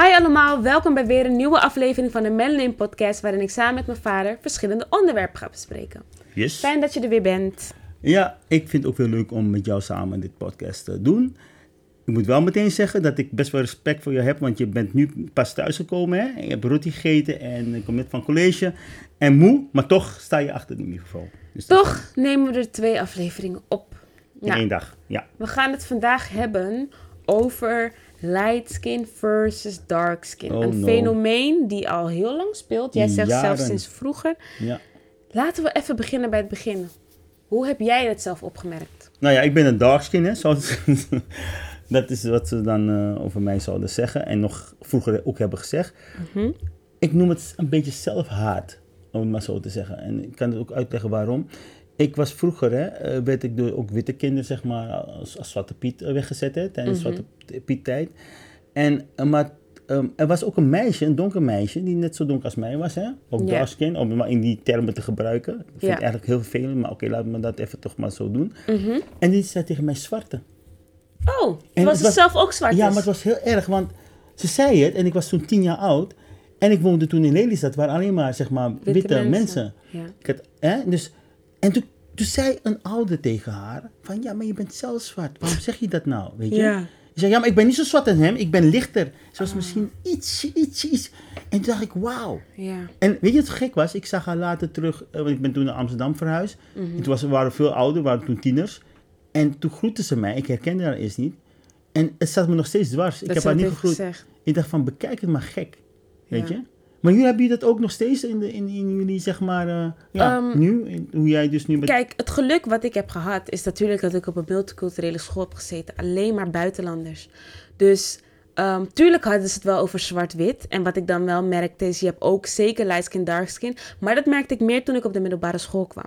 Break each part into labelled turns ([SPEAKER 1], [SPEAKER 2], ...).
[SPEAKER 1] Hi allemaal, welkom bij weer een nieuwe aflevering van de Melanin Podcast, waarin ik samen met mijn vader verschillende onderwerpen ga bespreken.
[SPEAKER 2] Yes.
[SPEAKER 1] Fijn dat je er weer bent.
[SPEAKER 2] Ja, ik vind het ook heel leuk om met jou samen dit podcast te doen. Ik moet wel meteen zeggen dat ik best wel respect voor je heb, want je bent nu pas thuisgekomen. Hè? Je hebt roti gegeten en ik kom net van college. En moe, maar toch sta je achter de microfoon. Dus
[SPEAKER 1] Toch nemen we er twee afleveringen op.
[SPEAKER 2] In
[SPEAKER 1] Nou,
[SPEAKER 2] één dag, ja.
[SPEAKER 1] we gaan het vandaag hebben over light skin versus dark skin.
[SPEAKER 2] Oh,
[SPEAKER 1] een
[SPEAKER 2] no.
[SPEAKER 1] fenomeen die al heel lang speelt. Jij zegt zelfs sinds vroeger.
[SPEAKER 2] ja.
[SPEAKER 1] Laten we even beginnen bij het begin. Hoe heb jij het zelf opgemerkt?
[SPEAKER 2] Nou ja, ik ben een darkskin, hè. zoals- dat is wat ze dan eh, over mij zouden zeggen. En nog vroeger ook hebben gezegd.
[SPEAKER 1] Mhm.
[SPEAKER 2] Ik noem het een beetje zelfhaat, om het maar zo te zeggen. En ik kan het ook uitleggen waarom. Ik was vroeger, hè, eh, werd ik door ook witte kinderen, zeg maar, als, als Zwarte Piet eh, weggezet, hè, tijdens
[SPEAKER 1] Mhm.
[SPEAKER 2] Zwarte Piet tijd. En, eh, maar ehm, er was ook een meisje, een donker meisje, die net zo donker als mij was, hè. Ook skin, om maar in die termen te gebruiken. Ik vind eigenlijk heel vervelend, maar oké, laten we dat even toch maar zo doen.
[SPEAKER 1] Mhm.
[SPEAKER 2] En die zei tegen mij zwarte.
[SPEAKER 1] Oh,
[SPEAKER 2] En
[SPEAKER 1] was
[SPEAKER 2] was-
[SPEAKER 1] zelf ook zwart?
[SPEAKER 2] Ja, maar het was heel erg, want ze zei het en ik was toen tien jaar oud. En ik woonde toen in Lelystad, waar alleen maar, zeg maar, witte, mensen.
[SPEAKER 1] mensen. Ja.
[SPEAKER 2] Ik had, hè, dus, en toen, toen zei een ouder tegen haar, van ja, maar je bent zelf zwart. Waarom zeg je dat nou, weet je?
[SPEAKER 1] Ja.
[SPEAKER 2] Ik zei, ja, maar ik ben niet zo zwart als hem, ik ben lichter. Ze was misschien ietsje, ietsje, iets. En toen dacht ik, wauw.
[SPEAKER 1] Ja.
[SPEAKER 2] En weet je wat gek was? Ik zag haar later terug, eh, want ik ben toen naar Amsterdam verhuisd. En toen was, we waren veel ouder, waren toen tieners. En toen groette ze mij, ik herkende haar eerst niet. En het zat me nog steeds dwars. ik
[SPEAKER 1] Dat
[SPEAKER 2] heb
[SPEAKER 1] ze
[SPEAKER 2] haar niet gegroet. Ik dacht van, bekijk het maar gek. Weet
[SPEAKER 1] Ja.
[SPEAKER 2] je? Maar jullie hebben jullie dat ook nog steeds in, de, in, in jullie, zeg maar, eh, ja,
[SPEAKER 1] Ehm,
[SPEAKER 2] nu? In- hoe jij dus nu met...
[SPEAKER 1] Kijk, het geluk wat ik heb gehad is natuurlijk dat ik op een multiculturele school heb gezeten. Alleen maar buitenlanders. Dus ehm, tuurlijk hadden ze het wel over zwart-wit. En wat ik dan wel merkte is, je hebt ook zeker light skin, dark skin. Maar dat merkte ik meer toen ik op de middelbare school kwam.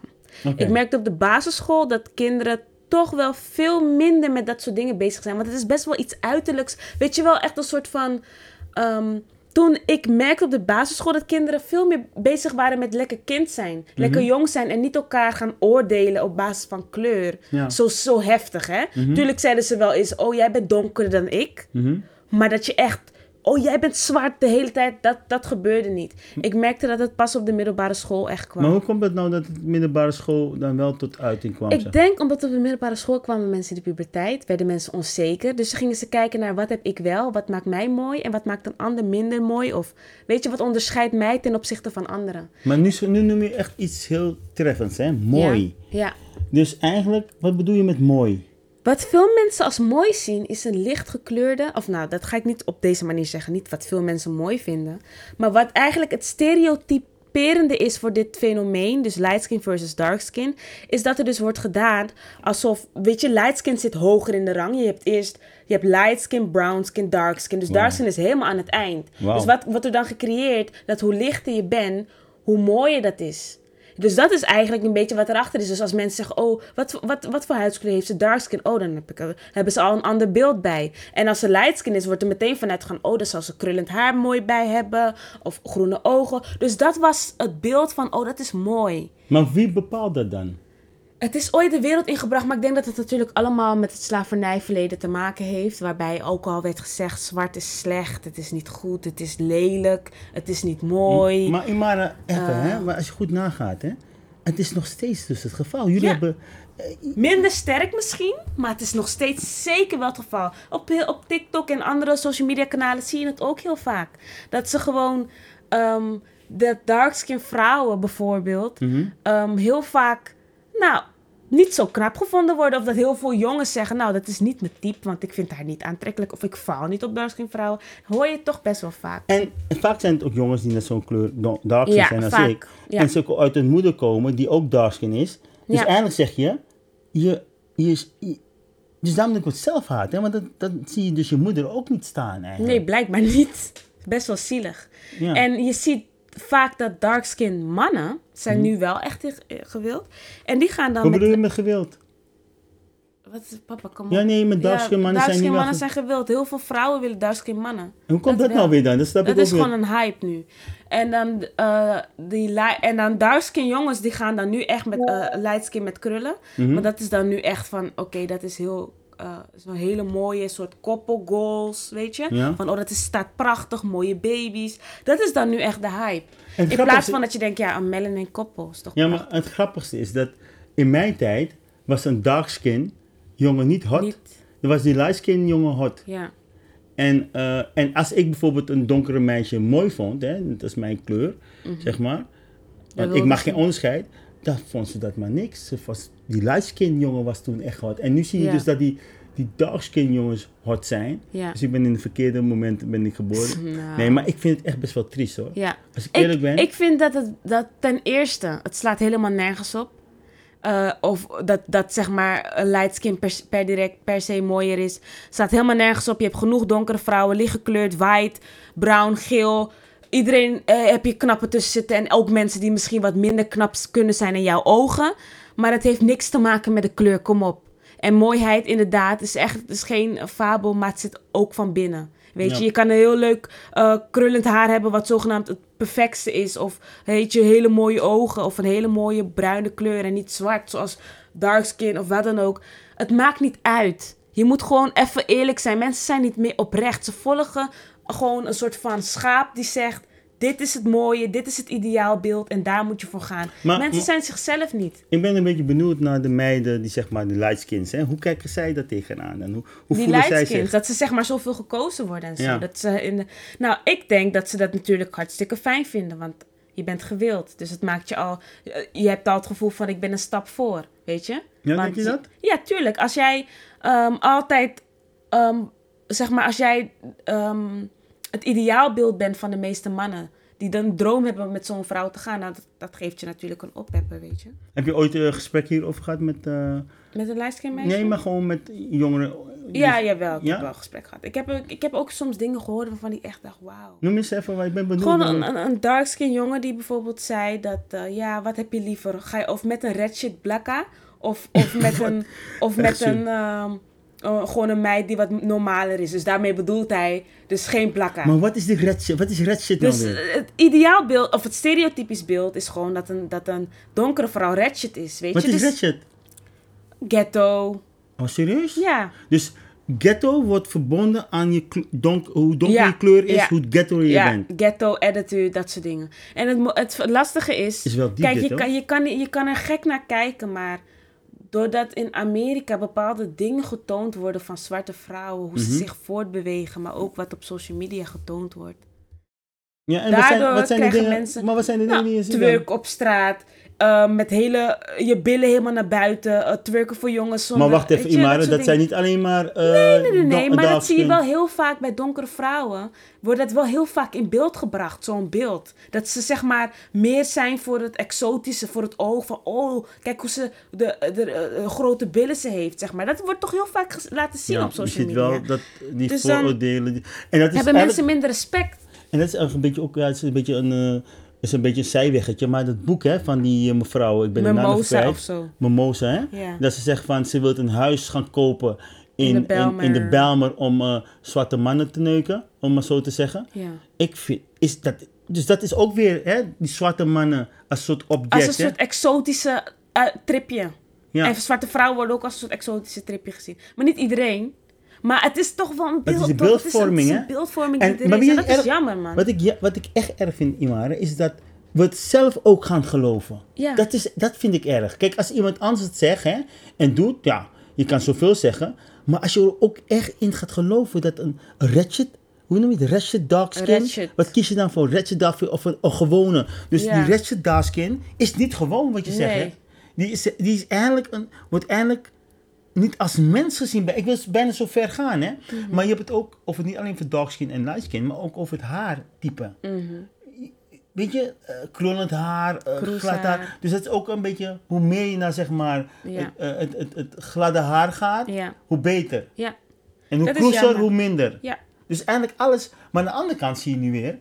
[SPEAKER 1] Ik merkte op de basisschool dat kinderen toch wel veel minder met dat soort dingen bezig zijn. Want het is best wel iets uiterlijks. Weet je wel, echt een soort van... ehm, toen ik merkte op de basisschool dat kinderen veel meer bezig waren met lekker kind zijn. Lekker
[SPEAKER 2] Mhm.
[SPEAKER 1] jong zijn en niet elkaar gaan oordelen op basis van kleur.
[SPEAKER 2] Ja.
[SPEAKER 1] Zo, zo heftig, hè?
[SPEAKER 2] Mhm.
[SPEAKER 1] Tuurlijk zeiden ze wel eens, oh jij bent donkerder dan ik.
[SPEAKER 2] Mhm.
[SPEAKER 1] Maar dat je echt, oh jij bent zwart de hele tijd, dat, dat gebeurde niet. Ik merkte dat het pas op de middelbare school echt kwam.
[SPEAKER 2] Maar hoe komt het nou dat het middelbare school dan wel tot uiting kwam? zeg?
[SPEAKER 1] Ik denk omdat op de middelbare school kwamen mensen in de puberteit, werden mensen onzeker. Dus ze gingen ze kijken naar wat heb ik wel, wat maakt mij mooi en wat maakt een ander minder mooi. Of weet je, wat onderscheidt mij ten opzichte van anderen.
[SPEAKER 2] Maar nu, nu noem je echt iets heel treffends, hè? Mooi.
[SPEAKER 1] Ja. ja.
[SPEAKER 2] Dus eigenlijk, wat bedoel je met mooi?
[SPEAKER 1] Wat veel mensen als mooi zien, is een lichtgekleurde. Of nou, dat ga ik niet op deze manier zeggen. Niet wat veel mensen mooi vinden. Maar wat eigenlijk het stereotyperende is voor dit fenomeen, dus light skin versus dark skin, is dat er dus wordt gedaan alsof, weet je, light skin zit hoger in de rang. Je hebt eerst, je hebt light skin, brown skin, dark skin. Dus dark skin is helemaal aan het eind. Dus wat, wat er dan gecreëerd, dat hoe lichter je bent, hoe mooier dat is. Dus dat is eigenlijk een beetje wat erachter is. Dus als mensen zeggen, oh, wat, wat, wat voor huidskleur heeft ze? Dark skin. Oh, dan er- hebben ze al een ander beeld bij. En als ze light skin is, wordt er meteen vanuit gaan, oh, dan zal ze krullend haar mooi bij hebben. Of groene ogen. Dus dat was het beeld van, oh, dat is mooi.
[SPEAKER 2] Maar wie bepaalt dat dan?
[SPEAKER 1] Het is ooit de wereld ingebracht, maar ik denk dat het natuurlijk allemaal met het slavernijverleden te maken heeft. Waarbij ook al werd gezegd, zwart is slecht, het is niet goed, het is lelijk, het is niet mooi.
[SPEAKER 2] Maar Imara, even,
[SPEAKER 1] Eh.
[SPEAKER 2] hè? Maar als je goed nagaat, hè? Het is nog steeds dus het geval. Jullie
[SPEAKER 1] Ja.
[SPEAKER 2] hebben...
[SPEAKER 1] Minder sterk misschien, maar het is nog steeds zeker wel het geval. Op, op TikTok en andere social media kanalen zie je het ook heel vaak. Dat ze gewoon, ehm de darkskin vrouwen bijvoorbeeld,
[SPEAKER 2] Mhm.
[SPEAKER 1] ehm, heel vaak, nou, niet zo knap gevonden worden. Of dat heel veel jongens zeggen, nou, dat is niet mijn type, want ik vind haar niet aantrekkelijk. Of ik val niet op darkskin vrouwen. Hoor je toch best wel vaak.
[SPEAKER 2] En vaak zijn het ook jongens die net zo'n kleur darkskin
[SPEAKER 1] Ja,
[SPEAKER 2] zijn als
[SPEAKER 1] vaak,
[SPEAKER 2] ik.
[SPEAKER 1] ja.
[SPEAKER 2] En ze ook uit een moeder komen die ook darkskin is. Dus
[SPEAKER 1] Ja.
[SPEAKER 2] eigenlijk zeg je, je, je, is- je- Dus daarom denk ik wat zelfhaat, hè? Want dat, dat zie je dus je moeder ook niet staan eigenlijk.
[SPEAKER 1] Nee, blijkbaar niet. Best wel zielig.
[SPEAKER 2] Ja.
[SPEAKER 1] En je ziet vaak dat dark-skinned mannen zijn nu wel echt gewild. En die gaan dan
[SPEAKER 2] Hoe
[SPEAKER 1] met...
[SPEAKER 2] bedoel je met gewild?
[SPEAKER 1] Wat is papa, kom op.
[SPEAKER 2] Ja, nee, met dark-skinned mannen zijn niet
[SPEAKER 1] dark-skinned
[SPEAKER 2] wel
[SPEAKER 1] mannen zijn gewild. Heel veel vrouwen willen dark-skinned mannen.
[SPEAKER 2] Hoe komt dat, nou weer dan? Dat
[SPEAKER 1] Dat is
[SPEAKER 2] weer.
[SPEAKER 1] gewoon een hype nu. En dan, eh die en dan dark-skin jongens, die gaan dan nu echt met eh light skin met krullen.
[SPEAKER 2] Mhm.
[SPEAKER 1] Maar dat is dan nu echt van, oké, dat is heel... eh, Zo'n hele mooie soort koppelgoals, weet je?
[SPEAKER 2] Ja.
[SPEAKER 1] Van, oh, dat is, staat prachtig, mooie baby's. Dat is dan nu echt de hype.
[SPEAKER 2] En
[SPEAKER 1] In plaats van dat je denkt, ja, een melanin koppel is toch
[SPEAKER 2] Ja,
[SPEAKER 1] prachtig?
[SPEAKER 2] maar het grappigste is dat in mijn tijd was een dark skin jongen niet hot.
[SPEAKER 1] Niet,
[SPEAKER 2] Er was die light skin jongen hot.
[SPEAKER 1] ja.
[SPEAKER 2] En, eh, en als ik bijvoorbeeld een donkere meisje mooi vond, hè, dat is mijn kleur, zeg maar. Want ik mag geen onderscheid. Dan vond ze dat maar niks. Ze was, die light skin jongen was toen echt hot. En nu zie je dus dat die, die dark skin jongens hot zijn.
[SPEAKER 1] Ja.
[SPEAKER 2] Dus ik ben in het verkeerde moment ben ik geboren.
[SPEAKER 1] Nou.
[SPEAKER 2] Nee, maar ik vind het echt best wel triest hoor.
[SPEAKER 1] Ja.
[SPEAKER 2] Als ik eerlijk ben.
[SPEAKER 1] Ik vind dat het dat ten eerste, het slaat helemaal nergens op. Eh, of dat, dat zeg maar een light skin per, per direct per se mooier is. Staat helemaal nergens op. Je hebt genoeg donkere vrouwen, lichtgekleurd, white, brown, geel. Iedereen eh, heb je knappen tussen zitten. En ook mensen die misschien wat minder knap kunnen zijn in jouw ogen. Maar het heeft niks te maken met de kleur, kom op. En mooiheid inderdaad is echt het is geen fabel, maar het zit ook van binnen. Weet
[SPEAKER 2] Ja.
[SPEAKER 1] je, je kan een heel leuk eh, krullend haar hebben wat zogenaamd het perfectste is. Of weet je, hele mooie ogen of een hele mooie bruine kleur en niet zwart zoals dark skin of wat dan ook. Het maakt niet uit. Je moet gewoon even eerlijk zijn. Mensen zijn niet meer oprecht. Ze volgen gewoon een soort van schaap die zegt... Dit is het mooie, dit is het ideaalbeeld en daar moet je voor gaan.
[SPEAKER 2] Maar-
[SPEAKER 1] Mensen
[SPEAKER 2] maar-
[SPEAKER 1] zijn zichzelf niet.
[SPEAKER 2] Ik ben een beetje benieuwd naar de meiden die zeg maar de light skins. Hè? Hoe kijken zij daar tegenaan? En hoe, hoe
[SPEAKER 1] die
[SPEAKER 2] voelen zij
[SPEAKER 1] lightskins,
[SPEAKER 2] zich?
[SPEAKER 1] dat ze zeg maar zoveel gekozen worden en zo.
[SPEAKER 2] Ja.
[SPEAKER 1] Dat ze in de... Nou, ik denk dat ze dat natuurlijk hartstikke fijn vinden, want je bent gewild. Dus het maakt je al... Je hebt al het gevoel van ik ben een stap voor, weet je?
[SPEAKER 2] Ja,
[SPEAKER 1] Want
[SPEAKER 2] denk je dat?
[SPEAKER 1] Ja, tuurlijk. Als jij ehm, altijd, ehm, zeg maar, als jij ehm, het ideaalbeeld bent van de meeste mannen... die dan droom hebben om met zo'n vrouw te gaan... Nou, dat, dat geeft je natuurlijk een oppepper, weet je?
[SPEAKER 2] Heb je ooit een gesprek hierover gehad met... eh,
[SPEAKER 1] Met een lijstje meisje?
[SPEAKER 2] nee, maar gewoon met jongeren?
[SPEAKER 1] Ja,
[SPEAKER 2] Dus-
[SPEAKER 1] jawel. Ik
[SPEAKER 2] Ja?
[SPEAKER 1] heb wel een gesprek gehad. Ik heb, ook- ik heb ook soms dingen gehoord waarvan ik echt dacht, wauw.
[SPEAKER 2] Noem eens even, want ik ben benieuwd.
[SPEAKER 1] Gewoon
[SPEAKER 2] naar-
[SPEAKER 1] een, een, een dark-skin jongen die bijvoorbeeld zei dat, eh, ja, wat heb je liever? Ga je of met een shit blakka of, of met een, of met een, ehm, eh, gewoon een meid die wat normaler is. Dus daarmee bedoelt hij dus geen blakka.
[SPEAKER 2] Maar wat is die red shit? Wat is red shit nou
[SPEAKER 1] Dus
[SPEAKER 2] weer?
[SPEAKER 1] eh, het ideaalbeeld, of het stereotypisch beeld is gewoon dat een, dat een donkere vrouw red shit is, weet
[SPEAKER 2] Wat
[SPEAKER 1] je?
[SPEAKER 2] is
[SPEAKER 1] Dus
[SPEAKER 2] red shit?
[SPEAKER 1] ghetto,
[SPEAKER 2] Oh, serieus?
[SPEAKER 1] ja.
[SPEAKER 2] Dus ghetto wordt verbonden aan je donk, hoe donker
[SPEAKER 1] Ja,
[SPEAKER 2] je kleur is,
[SPEAKER 1] ja.
[SPEAKER 2] hoe ghetto je
[SPEAKER 1] Ja,
[SPEAKER 2] bent.
[SPEAKER 1] ghetto, attitude, dat soort dingen. En het, het lastige is...
[SPEAKER 2] Is wel diep
[SPEAKER 1] kijk, je kan, je, kan, je kan er gek naar kijken, maar... Doordat in Amerika bepaalde dingen getoond worden van zwarte vrouwen... hoe
[SPEAKER 2] Mhm.
[SPEAKER 1] ze zich voortbewegen, maar ook wat op social media getoond wordt.
[SPEAKER 2] Ja, en wat zijn,
[SPEAKER 1] Daardoor
[SPEAKER 2] wat zijn de
[SPEAKER 1] krijgen
[SPEAKER 2] dingen,
[SPEAKER 1] mensen-
[SPEAKER 2] maar wat zijn de dingen
[SPEAKER 1] Nou,
[SPEAKER 2] die je ziet
[SPEAKER 1] twerk op straat, eh, met hele, je billen helemaal naar buiten... eh, twerken voor jongens zonder...
[SPEAKER 2] Maar wacht even,
[SPEAKER 1] je,
[SPEAKER 2] Imara, dat, zijn niet alleen maar... eh,
[SPEAKER 1] Nee, nee, nee, maar dat zie je wel heel vaak bij donkere vrouwen. Wordt dat wel heel vaak in beeld gebracht, zo'n beeld. Dat ze zeg maar meer zijn voor het exotische, voor het oog. Van, oh, kijk hoe ze de, de, eh, grote billen ze heeft, zeg maar. Dat wordt toch heel vaak laten zien
[SPEAKER 2] Ja,
[SPEAKER 1] op
[SPEAKER 2] je
[SPEAKER 1] social
[SPEAKER 2] ziet
[SPEAKER 1] media.
[SPEAKER 2] wel dat die
[SPEAKER 1] Dus
[SPEAKER 2] vooroordelen... en dat is
[SPEAKER 1] Hebben mensen minder respect?
[SPEAKER 2] En dat is eigenlijk een beetje ook, ja, het is een beetje een, eh, is een beetje een zijweggetje. Maar dat boek hè, van die eh, mevrouw, ik ben de naam kwijt.
[SPEAKER 1] of zo.
[SPEAKER 2] Mimosa, hè? Dat ze zegt van, ze wil een huis gaan kopen in,
[SPEAKER 1] In de
[SPEAKER 2] in,
[SPEAKER 1] Bijlmer.
[SPEAKER 2] in de Bijlmer om eh, zwarte mannen te neuken, om maar zo te zeggen. Ik vind, is dat, dus dat is ook weer, hè, die zwarte mannen als soort object,
[SPEAKER 1] Als een
[SPEAKER 2] hè?
[SPEAKER 1] soort exotische eh, tripje.
[SPEAKER 2] Ja.
[SPEAKER 1] En zwarte vrouwen worden ook als een soort exotische tripje gezien. Maar niet iedereen. Maar het is toch wel een beeld. Het is een-
[SPEAKER 2] beeldvorming, hè? En-
[SPEAKER 1] die er
[SPEAKER 2] maar
[SPEAKER 1] is. En dat is jammer, man.
[SPEAKER 2] Wat ik, ja, wat ik echt erg vind, Imara, is dat we het zelf ook gaan geloven.
[SPEAKER 1] Ja.
[SPEAKER 2] Dat, is, dat vind ik erg. Kijk, als iemand anders het zegt hè, en doet, ja, je kan zoveel zeggen. Maar als je er ook echt in gaat geloven dat een ratchet, hoe noem je het, ratchet dark skin?
[SPEAKER 1] Ratchet.
[SPEAKER 2] Wat kies je dan voor, ratchet dark skin of een, een gewone? Dus
[SPEAKER 1] Ja.
[SPEAKER 2] die ratchet dark skin is niet gewoon wat je zegt. Hè?
[SPEAKER 1] Nee.
[SPEAKER 2] Die, is, die is eigenlijk een, wordt eigenlijk niet als mens gezien. Ik wil bijna zo ver gaan, hè.
[SPEAKER 1] Mhm.
[SPEAKER 2] Maar je hebt het ook over niet alleen voor dark skin en light skin, maar ook over het haartype.
[SPEAKER 1] Mhm.
[SPEAKER 2] weet je, eh krullend haar, eh, glad haar. Dus dat is ook een beetje, hoe meer je naar zeg maar
[SPEAKER 1] Ja.
[SPEAKER 2] het, eh, het, het, het gladde haar gaat,
[SPEAKER 1] Ja,
[SPEAKER 2] hoe beter.
[SPEAKER 1] ja,
[SPEAKER 2] En hoe kroeser, hoe minder.
[SPEAKER 1] ja,
[SPEAKER 2] Dus eigenlijk alles. Maar aan de andere kant zie je nu weer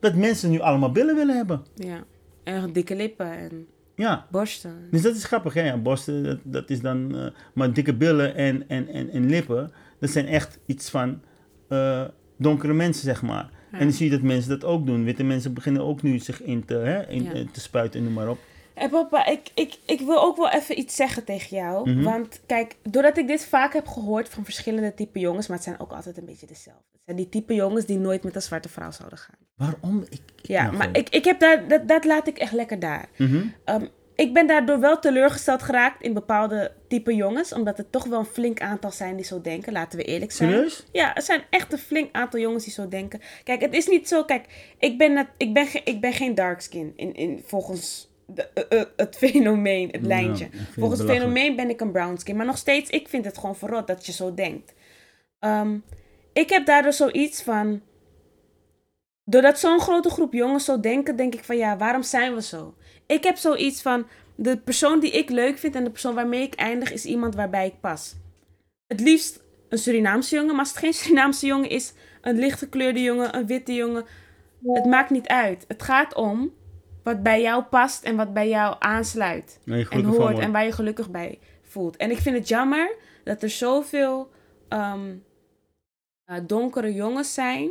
[SPEAKER 2] dat mensen nu allemaal billen willen hebben.
[SPEAKER 1] ja. En dikke lippen en
[SPEAKER 2] Ja.
[SPEAKER 1] borsten.
[SPEAKER 2] Dus dat is grappig, hè? Ja, borsten, dat, dat is dan. eh, maar dikke billen en, en, en, en lippen, dat zijn echt iets van eh, donkere mensen, zeg maar.
[SPEAKER 1] Ja.
[SPEAKER 2] En dan zie je dat mensen dat ook doen. Witte mensen beginnen ook nu zich in te, hè, in,
[SPEAKER 1] Ja.
[SPEAKER 2] eh, te spuiten en noem maar op.
[SPEAKER 1] En papa, ik, ik, ik wil ook wel even iets zeggen tegen jou.
[SPEAKER 2] Mhm.
[SPEAKER 1] Want kijk, doordat ik dit vaak heb gehoord van verschillende type jongens, maar het zijn ook altijd een beetje dezelfde. Het zijn die type jongens die nooit met een zwarte vrouw zouden gaan.
[SPEAKER 2] Waarom? Ik,
[SPEAKER 1] Ja,
[SPEAKER 2] nou,
[SPEAKER 1] maar ik, ik heb daar, dat, dat laat ik echt lekker daar.
[SPEAKER 2] Mhm.
[SPEAKER 1] Ehm, ik ben daardoor wel teleurgesteld geraakt in bepaalde type jongens, omdat er toch wel een flink aantal zijn die zo denken, laten we eerlijk zijn.
[SPEAKER 2] Serieus?
[SPEAKER 1] Ja, er zijn echt een flink aantal jongens die zo denken. Kijk, het is niet zo. Kijk, ik ben, ik ben, ik ben geen dark skin. In, in, volgens de, eh, eh, het fenomeen, het lijntje.
[SPEAKER 2] het
[SPEAKER 1] volgens het fenomeen ben ik een brown skin. Maar nog steeds, ik vind het gewoon verrot dat je zo denkt. Ehm, ik heb daardoor zoiets van. Doordat zo'n grote groep jongens zo denken, denk ik van ja, waarom zijn we zo? Ik heb zoiets van. De persoon die ik leuk vind en de persoon waarmee ik eindig is iemand waarbij ik pas. Het liefst een Surinaamse jongen, maar als het geen Surinaamse jongen is, een lichtgekleurde jongen, een witte jongen, het maakt niet uit. Het gaat om wat bij jou past en wat bij jou aansluit. En hoort en waar je gelukkig bij voelt. En ik vind het jammer dat er zoveel eh, donkere jongens zijn.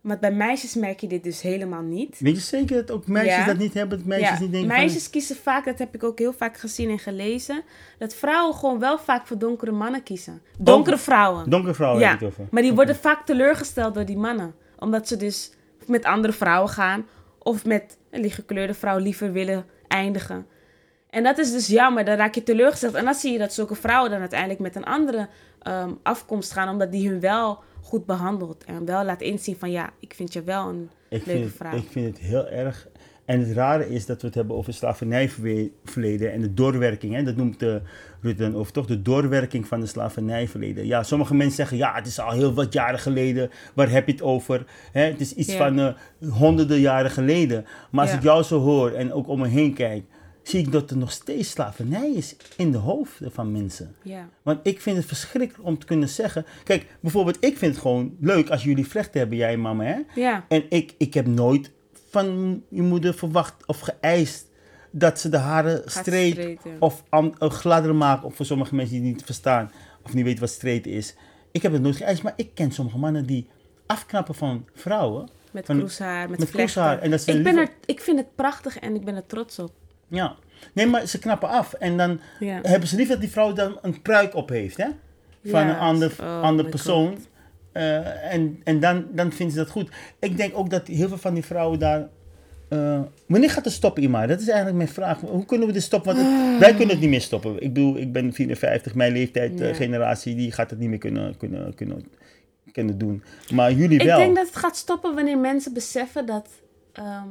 [SPEAKER 1] Want bij meisjes merk je dit dus helemaal niet.
[SPEAKER 2] Weet je zeker dat ook meisjes
[SPEAKER 1] Ja.
[SPEAKER 2] dat niet hebben? Dat meisjes
[SPEAKER 1] Ja,
[SPEAKER 2] niet denken
[SPEAKER 1] meisjes kiezen vaak, dat heb ik ook heel vaak gezien en gelezen, dat vrouwen gewoon wel vaak voor donkere mannen kiezen. Donkere vrouwen.
[SPEAKER 2] Donkere vrouwen
[SPEAKER 1] Ja. Maar die worden vaak teleurgesteld door die mannen. Omdat ze dus met andere vrouwen gaan. Of met een lichtgekleurde vrouw liever willen eindigen. En dat is dus jammer. Dan raak je teleurgesteld. En dan zie je dat zulke vrouwen dan uiteindelijk met een andere ehm, afkomst gaan. Omdat die hun wel goed behandelt. En wel laat inzien van ja, ik vind je wel een
[SPEAKER 2] Ik
[SPEAKER 1] leuke
[SPEAKER 2] vind,
[SPEAKER 1] vrouw.
[SPEAKER 2] ik vind het heel erg. En het rare is dat we het hebben over slavernijverleden en de doorwerking. Hè? Dat noemt uh, Rutte dan over, toch? De doorwerking van de slavernijverleden. Ja, sommige mensen zeggen, ja, het is al heel wat jaren geleden. Waar heb je het over? Hè? Het is iets van eh, honderden jaren geleden. Maar als ik jou zo hoor en ook om me heen kijk, zie ik dat er nog steeds slavernij is in de hoofden van mensen.
[SPEAKER 1] Ja.
[SPEAKER 2] Want ik vind het verschrikkelijk om te kunnen zeggen. Kijk, bijvoorbeeld, ik vind het gewoon leuk als jullie vlechten hebben, jij en mama, hè?
[SPEAKER 1] Ja.
[SPEAKER 2] En ik, ik heb nooit van je moeder verwacht of geëist dat ze de haren streed of eh, gladder maken. Of voor sommige mensen die het niet verstaan of niet weten wat streed is. Ik heb het nooit geëist, maar ik ken sommige mannen die afknappen van vrouwen.
[SPEAKER 1] Met
[SPEAKER 2] Van-
[SPEAKER 1] kroeshaar, met,
[SPEAKER 2] met
[SPEAKER 1] vlechten.
[SPEAKER 2] kroeshaar. En dat ze
[SPEAKER 1] ik, ben er, ik vind het prachtig en ik ben er trots op.
[SPEAKER 2] Ja. Nee, maar ze knappen af. En dan
[SPEAKER 1] Ja.
[SPEAKER 2] hebben ze liever dat die vrouw dan een pruik op heeft, hè? Van
[SPEAKER 1] Ja,
[SPEAKER 2] een ander,
[SPEAKER 1] oh
[SPEAKER 2] ander
[SPEAKER 1] my
[SPEAKER 2] persoon.
[SPEAKER 1] God.
[SPEAKER 2] Eh, en en dan, dan vinden ze dat goed. Ik denk ook dat heel veel van die vrouwen daar... eh, wanneer gaat het stoppen, Ima? Dat is eigenlijk mijn vraag. Hoe kunnen we dit stoppen? Want het- wij kunnen het niet meer stoppen. Ik bedoel, ik ben 54, mijn leeftijd, eh, generatie, die gaat het niet meer kunnen, kunnen, kunnen, kunnen doen. Maar jullie
[SPEAKER 1] Ik
[SPEAKER 2] wel.
[SPEAKER 1] denk dat het gaat stoppen wanneer mensen beseffen dat ehm,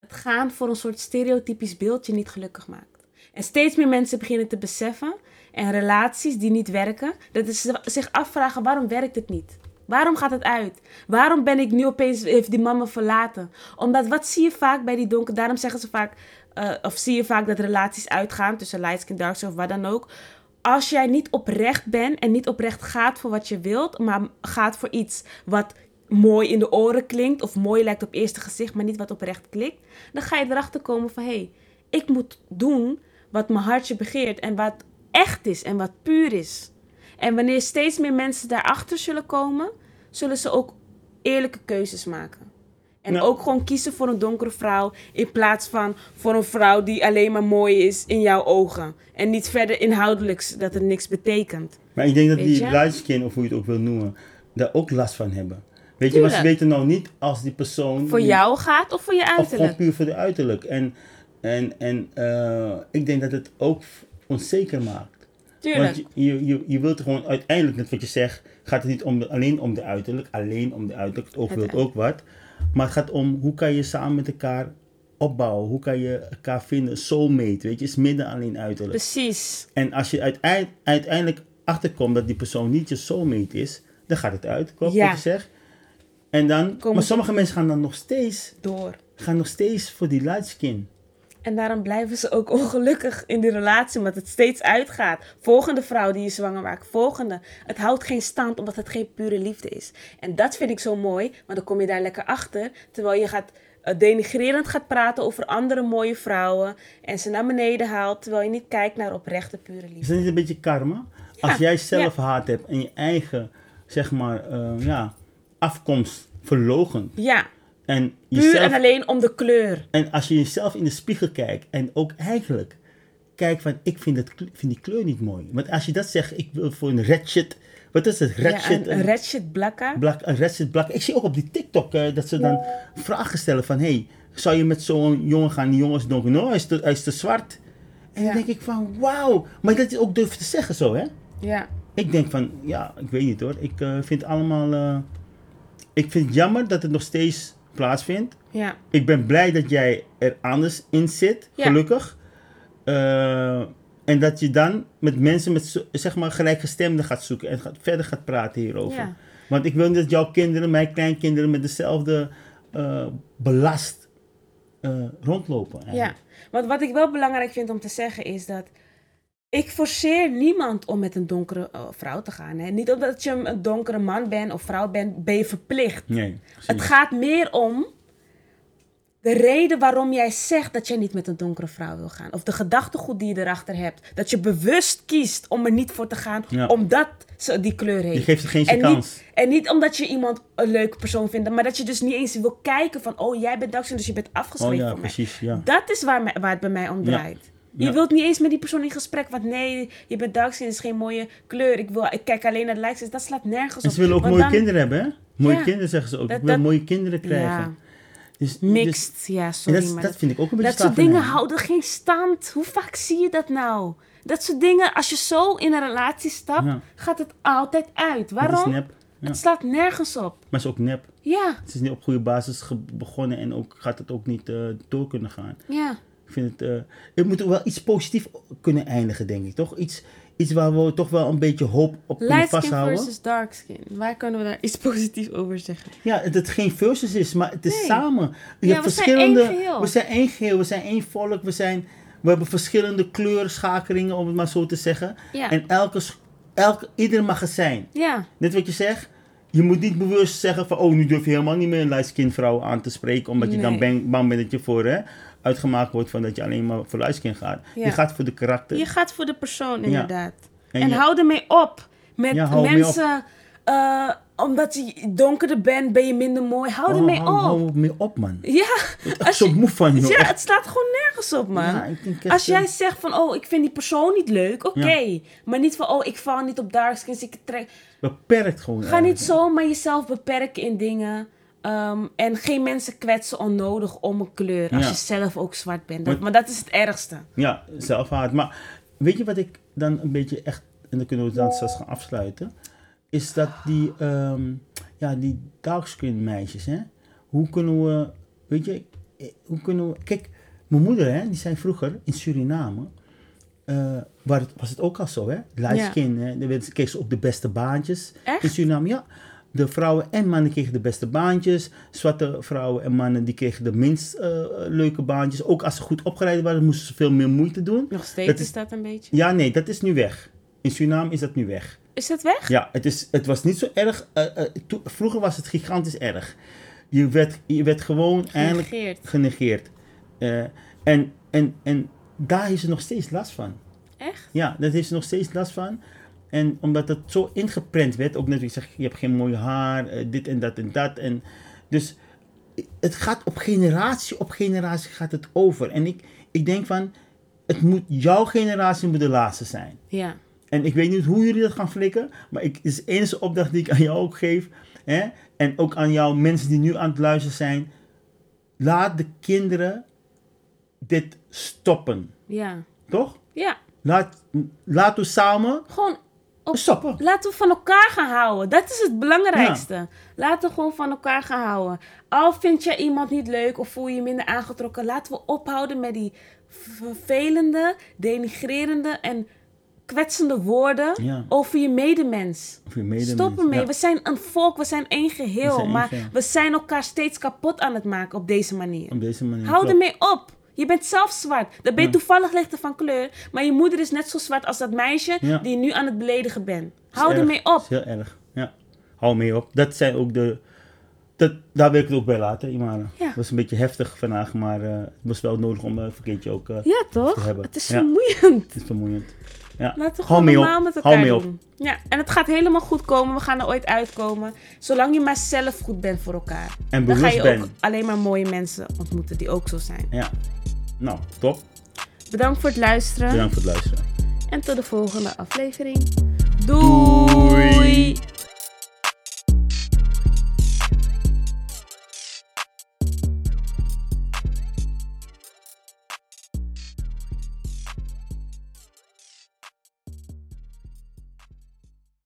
[SPEAKER 1] het gaan voor een soort stereotypisch beeld je niet gelukkig maakt. En steeds meer mensen beginnen te beseffen en relaties die niet werken, dat ze zich afvragen waarom werkt het niet? Waarom gaat het uit? Waarom ben ik nu opeens, heeft die man me verlaten? Omdat wat zie je vaak bij die donker, daarom zeggen ze vaak, eh, of zie je vaak dat relaties uitgaan tussen light skin, dark skin of wat dan ook. Als jij niet oprecht bent en niet oprecht gaat voor wat je wilt, maar gaat voor iets wat mooi in de oren klinkt of mooi lijkt op eerste gezicht, maar niet wat oprecht klikt, dan ga je erachter komen van hé, hey, ik moet doen wat mijn hartje begeert en wat echt is en wat puur is. En wanneer steeds meer mensen daarachter zullen komen, zullen ze ook eerlijke keuzes maken. En
[SPEAKER 2] Nou.
[SPEAKER 1] ook gewoon kiezen voor een donkere vrouw in plaats van voor een vrouw die alleen maar mooi is in jouw ogen. En niet verder inhoudelijks dat het niks betekent.
[SPEAKER 2] Maar ik denk dat
[SPEAKER 1] Weet
[SPEAKER 2] die
[SPEAKER 1] je?
[SPEAKER 2] light skin, of hoe je het ook wil noemen, daar ook last van hebben. Weet je, maar ze weten nou niet als die persoon...
[SPEAKER 1] Voor
[SPEAKER 2] die-
[SPEAKER 1] jou gaat of voor je
[SPEAKER 2] Of gewoon
[SPEAKER 1] uiterlijk.
[SPEAKER 2] puur voor de uiterlijk. En, en, en eh, ik denk dat het ook onzeker maakt.
[SPEAKER 1] Tuurlijk.
[SPEAKER 2] Want je, je, je, wilt gewoon uiteindelijk, net wat je zegt, gaat het niet om de- alleen om de uiterlijk. Alleen om de uiterlijk. Het oog ook wat. Maar het gaat om hoe kan je samen met elkaar opbouwen. Hoe kan je elkaar vinden. Soulmate, weet je. is midden alleen uiterlijk.
[SPEAKER 1] Precies.
[SPEAKER 2] En als je uiteind- uiteindelijk achterkomt dat die persoon niet je soulmate is, dan gaat het uit. Klopt
[SPEAKER 1] Ja.
[SPEAKER 2] wat je zegt? En dan, maar sommige mensen gaan dan nog steeds
[SPEAKER 1] Door.
[SPEAKER 2] gaan nog steeds voor die light skin.
[SPEAKER 1] En daarom blijven ze ook ongelukkig in die relatie, omdat het steeds uitgaat. Volgende vrouw die je zwanger maakt, volgende. Het houdt geen stand, omdat het geen pure liefde is. En dat vind ik zo mooi, want dan kom je daar lekker achter. Terwijl je gaat eh, denigrerend gaat praten over andere mooie vrouwen. En ze naar beneden haalt, terwijl je niet kijkt naar oprechte pure
[SPEAKER 2] Is
[SPEAKER 1] liefde.
[SPEAKER 2] dat niet een beetje karma? Als jij zelf haat hebt en je eigen, zeg maar, eh, ja, afkomst verlogen.
[SPEAKER 1] Ja,
[SPEAKER 2] En,
[SPEAKER 1] puur
[SPEAKER 2] jezelf,
[SPEAKER 1] en alleen om de kleur.
[SPEAKER 2] en als je jezelf in de spiegel kijkt en ook eigenlijk kijkt van, ik vind, het, vind die kleur niet mooi. Want als je dat zegt, ik wil voor een red shit, wat is het, red
[SPEAKER 1] Ja,
[SPEAKER 2] shit?
[SPEAKER 1] een, een red shit blakka.
[SPEAKER 2] Blak, een red shit blak. Ik zie ook op die TikTok eh, dat ze dan vragen stellen van, hey, zou je met zo'n jongen gaan? Die jongen is donker. No, hij is te, hij is te zwart. En
[SPEAKER 1] Ja.
[SPEAKER 2] dan denk ik van, wauw. Maar dat je ook durft te zeggen zo, hè?
[SPEAKER 1] Ja,
[SPEAKER 2] Ik denk van, ja, ik weet niet hoor. Ik eh, vind allemaal, eh, ik vind het jammer dat het nog steeds plaatsvindt.
[SPEAKER 1] ja,
[SPEAKER 2] Ik ben blij dat jij er anders in zit,
[SPEAKER 1] Ja.
[SPEAKER 2] gelukkig. Eh, en dat je dan met mensen met zeg maar gelijkgestemden gaat zoeken en gaat, verder gaat praten hierover.
[SPEAKER 1] Ja.
[SPEAKER 2] Want ik wil niet dat jouw kinderen, mijn kleinkinderen, met dezelfde eh, belast eh, rondlopen.
[SPEAKER 1] ja. Want wat ik wel belangrijk vind om te zeggen is dat ik forceer niemand om met een donkere eh, vrouw te gaan. Hè. Niet omdat je een donkere man bent of vrouw bent, ben je verplicht.
[SPEAKER 2] Nee, precies.
[SPEAKER 1] Het gaat meer om de reden waarom jij zegt dat jij niet met een donkere vrouw wil gaan. Of de gedachtegoed die je erachter hebt. Dat je bewust kiest om er niet voor te gaan,
[SPEAKER 2] Ja.
[SPEAKER 1] omdat ze die kleur heeft.
[SPEAKER 2] Je geeft het geen
[SPEAKER 1] en
[SPEAKER 2] kans.
[SPEAKER 1] niet, en niet omdat je iemand een leuke persoon vindt, maar dat je dus niet eens wil kijken van, oh jij bent Daxen, dus je bent
[SPEAKER 2] Oh
[SPEAKER 1] afgeschreven
[SPEAKER 2] ja,
[SPEAKER 1] voor mij.
[SPEAKER 2] precies. Ja.
[SPEAKER 1] Dat is waar, waar het bij mij om
[SPEAKER 2] Ja.
[SPEAKER 1] draait. Je
[SPEAKER 2] Ja.
[SPEAKER 1] wilt niet eens met die persoon in gesprek, want nee, je bent darkskin, is geen mooie kleur. Ik, wil, ik kijk alleen naar de likes, dat slaat nergens
[SPEAKER 2] En
[SPEAKER 1] op.
[SPEAKER 2] ze willen ook
[SPEAKER 1] Want
[SPEAKER 2] mooie
[SPEAKER 1] dan-
[SPEAKER 2] kinderen hebben, hè? Mooie
[SPEAKER 1] Ja.
[SPEAKER 2] kinderen zeggen ze ook.
[SPEAKER 1] Dat-
[SPEAKER 2] ik wil
[SPEAKER 1] dat-
[SPEAKER 2] mooie kinderen krijgen.
[SPEAKER 1] Ja,
[SPEAKER 2] Dus, dus-
[SPEAKER 1] mixed, ja, sorry.
[SPEAKER 2] dat,
[SPEAKER 1] maar
[SPEAKER 2] dat vind ik ook een beetje
[SPEAKER 1] dat soort dingen houden geen stand. Hoe vaak zie je dat nou? Dat soort dingen, als je zo in een relatie stapt, gaat het altijd uit.
[SPEAKER 2] Het is
[SPEAKER 1] Waarom?
[SPEAKER 2] nep. Ja.
[SPEAKER 1] Het slaat nergens op.
[SPEAKER 2] Maar het is ook nep.
[SPEAKER 1] Ja,
[SPEAKER 2] Het is niet op goede basis begonnen en ook gaat het ook niet eh, door kunnen gaan.
[SPEAKER 1] ja.
[SPEAKER 2] Ik vind het, eh, het moet wel iets positiefs kunnen eindigen, denk ik, toch? Iets, iets waar we toch wel een beetje hoop op kunnen
[SPEAKER 1] Light skin
[SPEAKER 2] vasthouden.
[SPEAKER 1] versus dark skin. Waar kunnen we daar iets positiefs over zeggen?
[SPEAKER 2] Ja, dat het geen versus is, maar het is
[SPEAKER 1] Nee.
[SPEAKER 2] samen. Je
[SPEAKER 1] Ja,
[SPEAKER 2] hebt
[SPEAKER 1] we zijn één geheel.
[SPEAKER 2] We zijn één geheel, we zijn één volk, we, zijn, we hebben verschillende kleurschakelingen, om het maar zo te zeggen.
[SPEAKER 1] Ja.
[SPEAKER 2] En elke, elke, ieder magazijn.
[SPEAKER 1] Ja,
[SPEAKER 2] Net wat je zegt. Je moet niet bewust zeggen van, oh, nu durf je helemaal niet meer een light vrouw aan te spreken, omdat je dan bang, bang bent dat je voor hè, uitgemaakt wordt van dat je alleen maar voor light gaat.
[SPEAKER 1] Ja.
[SPEAKER 2] Je gaat voor de karakter.
[SPEAKER 1] je gaat voor de persoon inderdaad.
[SPEAKER 2] En
[SPEAKER 1] En,
[SPEAKER 2] je-
[SPEAKER 1] hou ermee op. Met
[SPEAKER 2] Ja,
[SPEAKER 1] mensen, eh, omdat je donkerder bent, ben je minder mooi. Hou
[SPEAKER 2] Oh,
[SPEAKER 1] ermee
[SPEAKER 2] hou,
[SPEAKER 1] op.
[SPEAKER 2] hou mee op, man.
[SPEAKER 1] Ja, als
[SPEAKER 2] zo
[SPEAKER 1] je-
[SPEAKER 2] moe van, joh.
[SPEAKER 1] ja,
[SPEAKER 2] Echt.
[SPEAKER 1] het slaat gewoon nergens op, man.
[SPEAKER 2] Ja, ik denk echt,
[SPEAKER 1] Als
[SPEAKER 2] eh,
[SPEAKER 1] jij zegt van, oh, ik vind die persoon niet leuk, oké. Maar niet van, oh, ik val niet op darkskins, ik trek...
[SPEAKER 2] Beperkt gewoon.
[SPEAKER 1] Ga niet zomaar jezelf beperken in dingen. ehm, en geen mensen kwetsen onnodig om een kleur. Als
[SPEAKER 2] Ja.
[SPEAKER 1] je zelf ook zwart bent. Dat- maar dat is het ergste.
[SPEAKER 2] Ja, zelfhaat. Maar weet je wat ik dan een beetje echt, en dan kunnen we het dan straks gaan afsluiten, is dat die, ehm ja, die darkskin meisjes, hè, hoe kunnen we, weet je, eh, hoe kunnen we, kijk, mijn moeder, hè, die zei vroeger in Suriname, eh, waar het, was het ook al zo, hè, light
[SPEAKER 1] Ja.
[SPEAKER 2] skin, hè, dan kreeg ze ook de beste baantjes
[SPEAKER 1] Echt?
[SPEAKER 2] in Suriname, ja. De vrouwen en mannen kregen de beste baantjes. Zwarte vrouwen en mannen die kregen de minst eh, leuke baantjes. Ook als ze goed opgeleid waren, moesten ze veel meer moeite doen.
[SPEAKER 1] Nog steeds
[SPEAKER 2] Dat
[SPEAKER 1] is,
[SPEAKER 2] is-
[SPEAKER 1] dat een beetje.
[SPEAKER 2] Ja, nee, dat is nu weg. In Suriname is dat nu weg.
[SPEAKER 1] Is dat weg?
[SPEAKER 2] Ja, het, is, het was niet zo erg. eh, eh, to- vroeger was het gigantisch erg. Je werd, je werd gewoon eindelijk
[SPEAKER 1] Genegeerd.
[SPEAKER 2] genegeerd. Eh, en, en, en daar heeft ze nog steeds last van.
[SPEAKER 1] Echt?
[SPEAKER 2] Ja, daar heeft ze nog steeds last van. En omdat het zo ingeprent werd, ook net ik zeg, je hebt geen mooi haar, dit en dat en dat. En dus het gaat op generatie op generatie gaat het over. En ik, ik denk van, het moet, jouw generatie moet de laatste zijn.
[SPEAKER 1] Ja.
[SPEAKER 2] En ik weet niet hoe jullie dat gaan flikken, maar ik, het is de enige opdracht die ik aan jou ook geef. Hè? En ook aan jou, mensen die nu aan het luisteren zijn. Laat de kinderen dit stoppen.
[SPEAKER 1] Ja.
[SPEAKER 2] Toch?
[SPEAKER 1] Ja.
[SPEAKER 2] Laat, laten we samen
[SPEAKER 1] Gewoon op
[SPEAKER 2] stoppen.
[SPEAKER 1] Laten we van elkaar gaan houden. Dat is het belangrijkste. Laten we gewoon van elkaar gaan houden. Al vind je iemand niet leuk of voel je je minder aangetrokken, laten we ophouden met die vervelende, denigrerende en kwetsende woorden
[SPEAKER 2] Ja.
[SPEAKER 1] over je medemens.
[SPEAKER 2] Of je medemens.
[SPEAKER 1] Stop ermee.
[SPEAKER 2] Ja.
[SPEAKER 1] We zijn een volk, we zijn één geheel.
[SPEAKER 2] We zijn één
[SPEAKER 1] maar
[SPEAKER 2] geheel.
[SPEAKER 1] we zijn elkaar steeds kapot aan het maken op deze manier.
[SPEAKER 2] Op deze manier.
[SPEAKER 1] Hou ermee op. Je bent zelf zwart. Dan ben je
[SPEAKER 2] Ja.
[SPEAKER 1] toevallig lichter van kleur. Maar je moeder is net zo zwart als dat meisje die je nu aan het beledigen bent. Hou ermee
[SPEAKER 2] Dat
[SPEAKER 1] op.
[SPEAKER 2] is heel erg. Ja. Hou mee op. Dat zijn ook de. Dat, daar wil ik het ook bij laten, Imara.
[SPEAKER 1] Ja.
[SPEAKER 2] Het was een beetje heftig vandaag, maar eh, het was wel nodig om eh, een verkeertje ook. eh,
[SPEAKER 1] Ja, toch?
[SPEAKER 2] te hebben.
[SPEAKER 1] Het is
[SPEAKER 2] Ja.
[SPEAKER 1] vermoeiend.
[SPEAKER 2] Het is vermoeiend. Ja.
[SPEAKER 1] Laten we gewoon normaal met elkaar doen. Ja, en het gaat helemaal goed komen. We gaan er ooit uitkomen. Zolang je maar zelf goed bent voor elkaar.
[SPEAKER 2] En
[SPEAKER 1] Dan ga je ook alleen maar mooie mensen ontmoeten die ook zo zijn.
[SPEAKER 2] Ja. Nou, top.
[SPEAKER 1] Bedankt voor het luisteren.
[SPEAKER 2] Bedankt voor het luisteren.
[SPEAKER 1] En tot de volgende aflevering. Doei.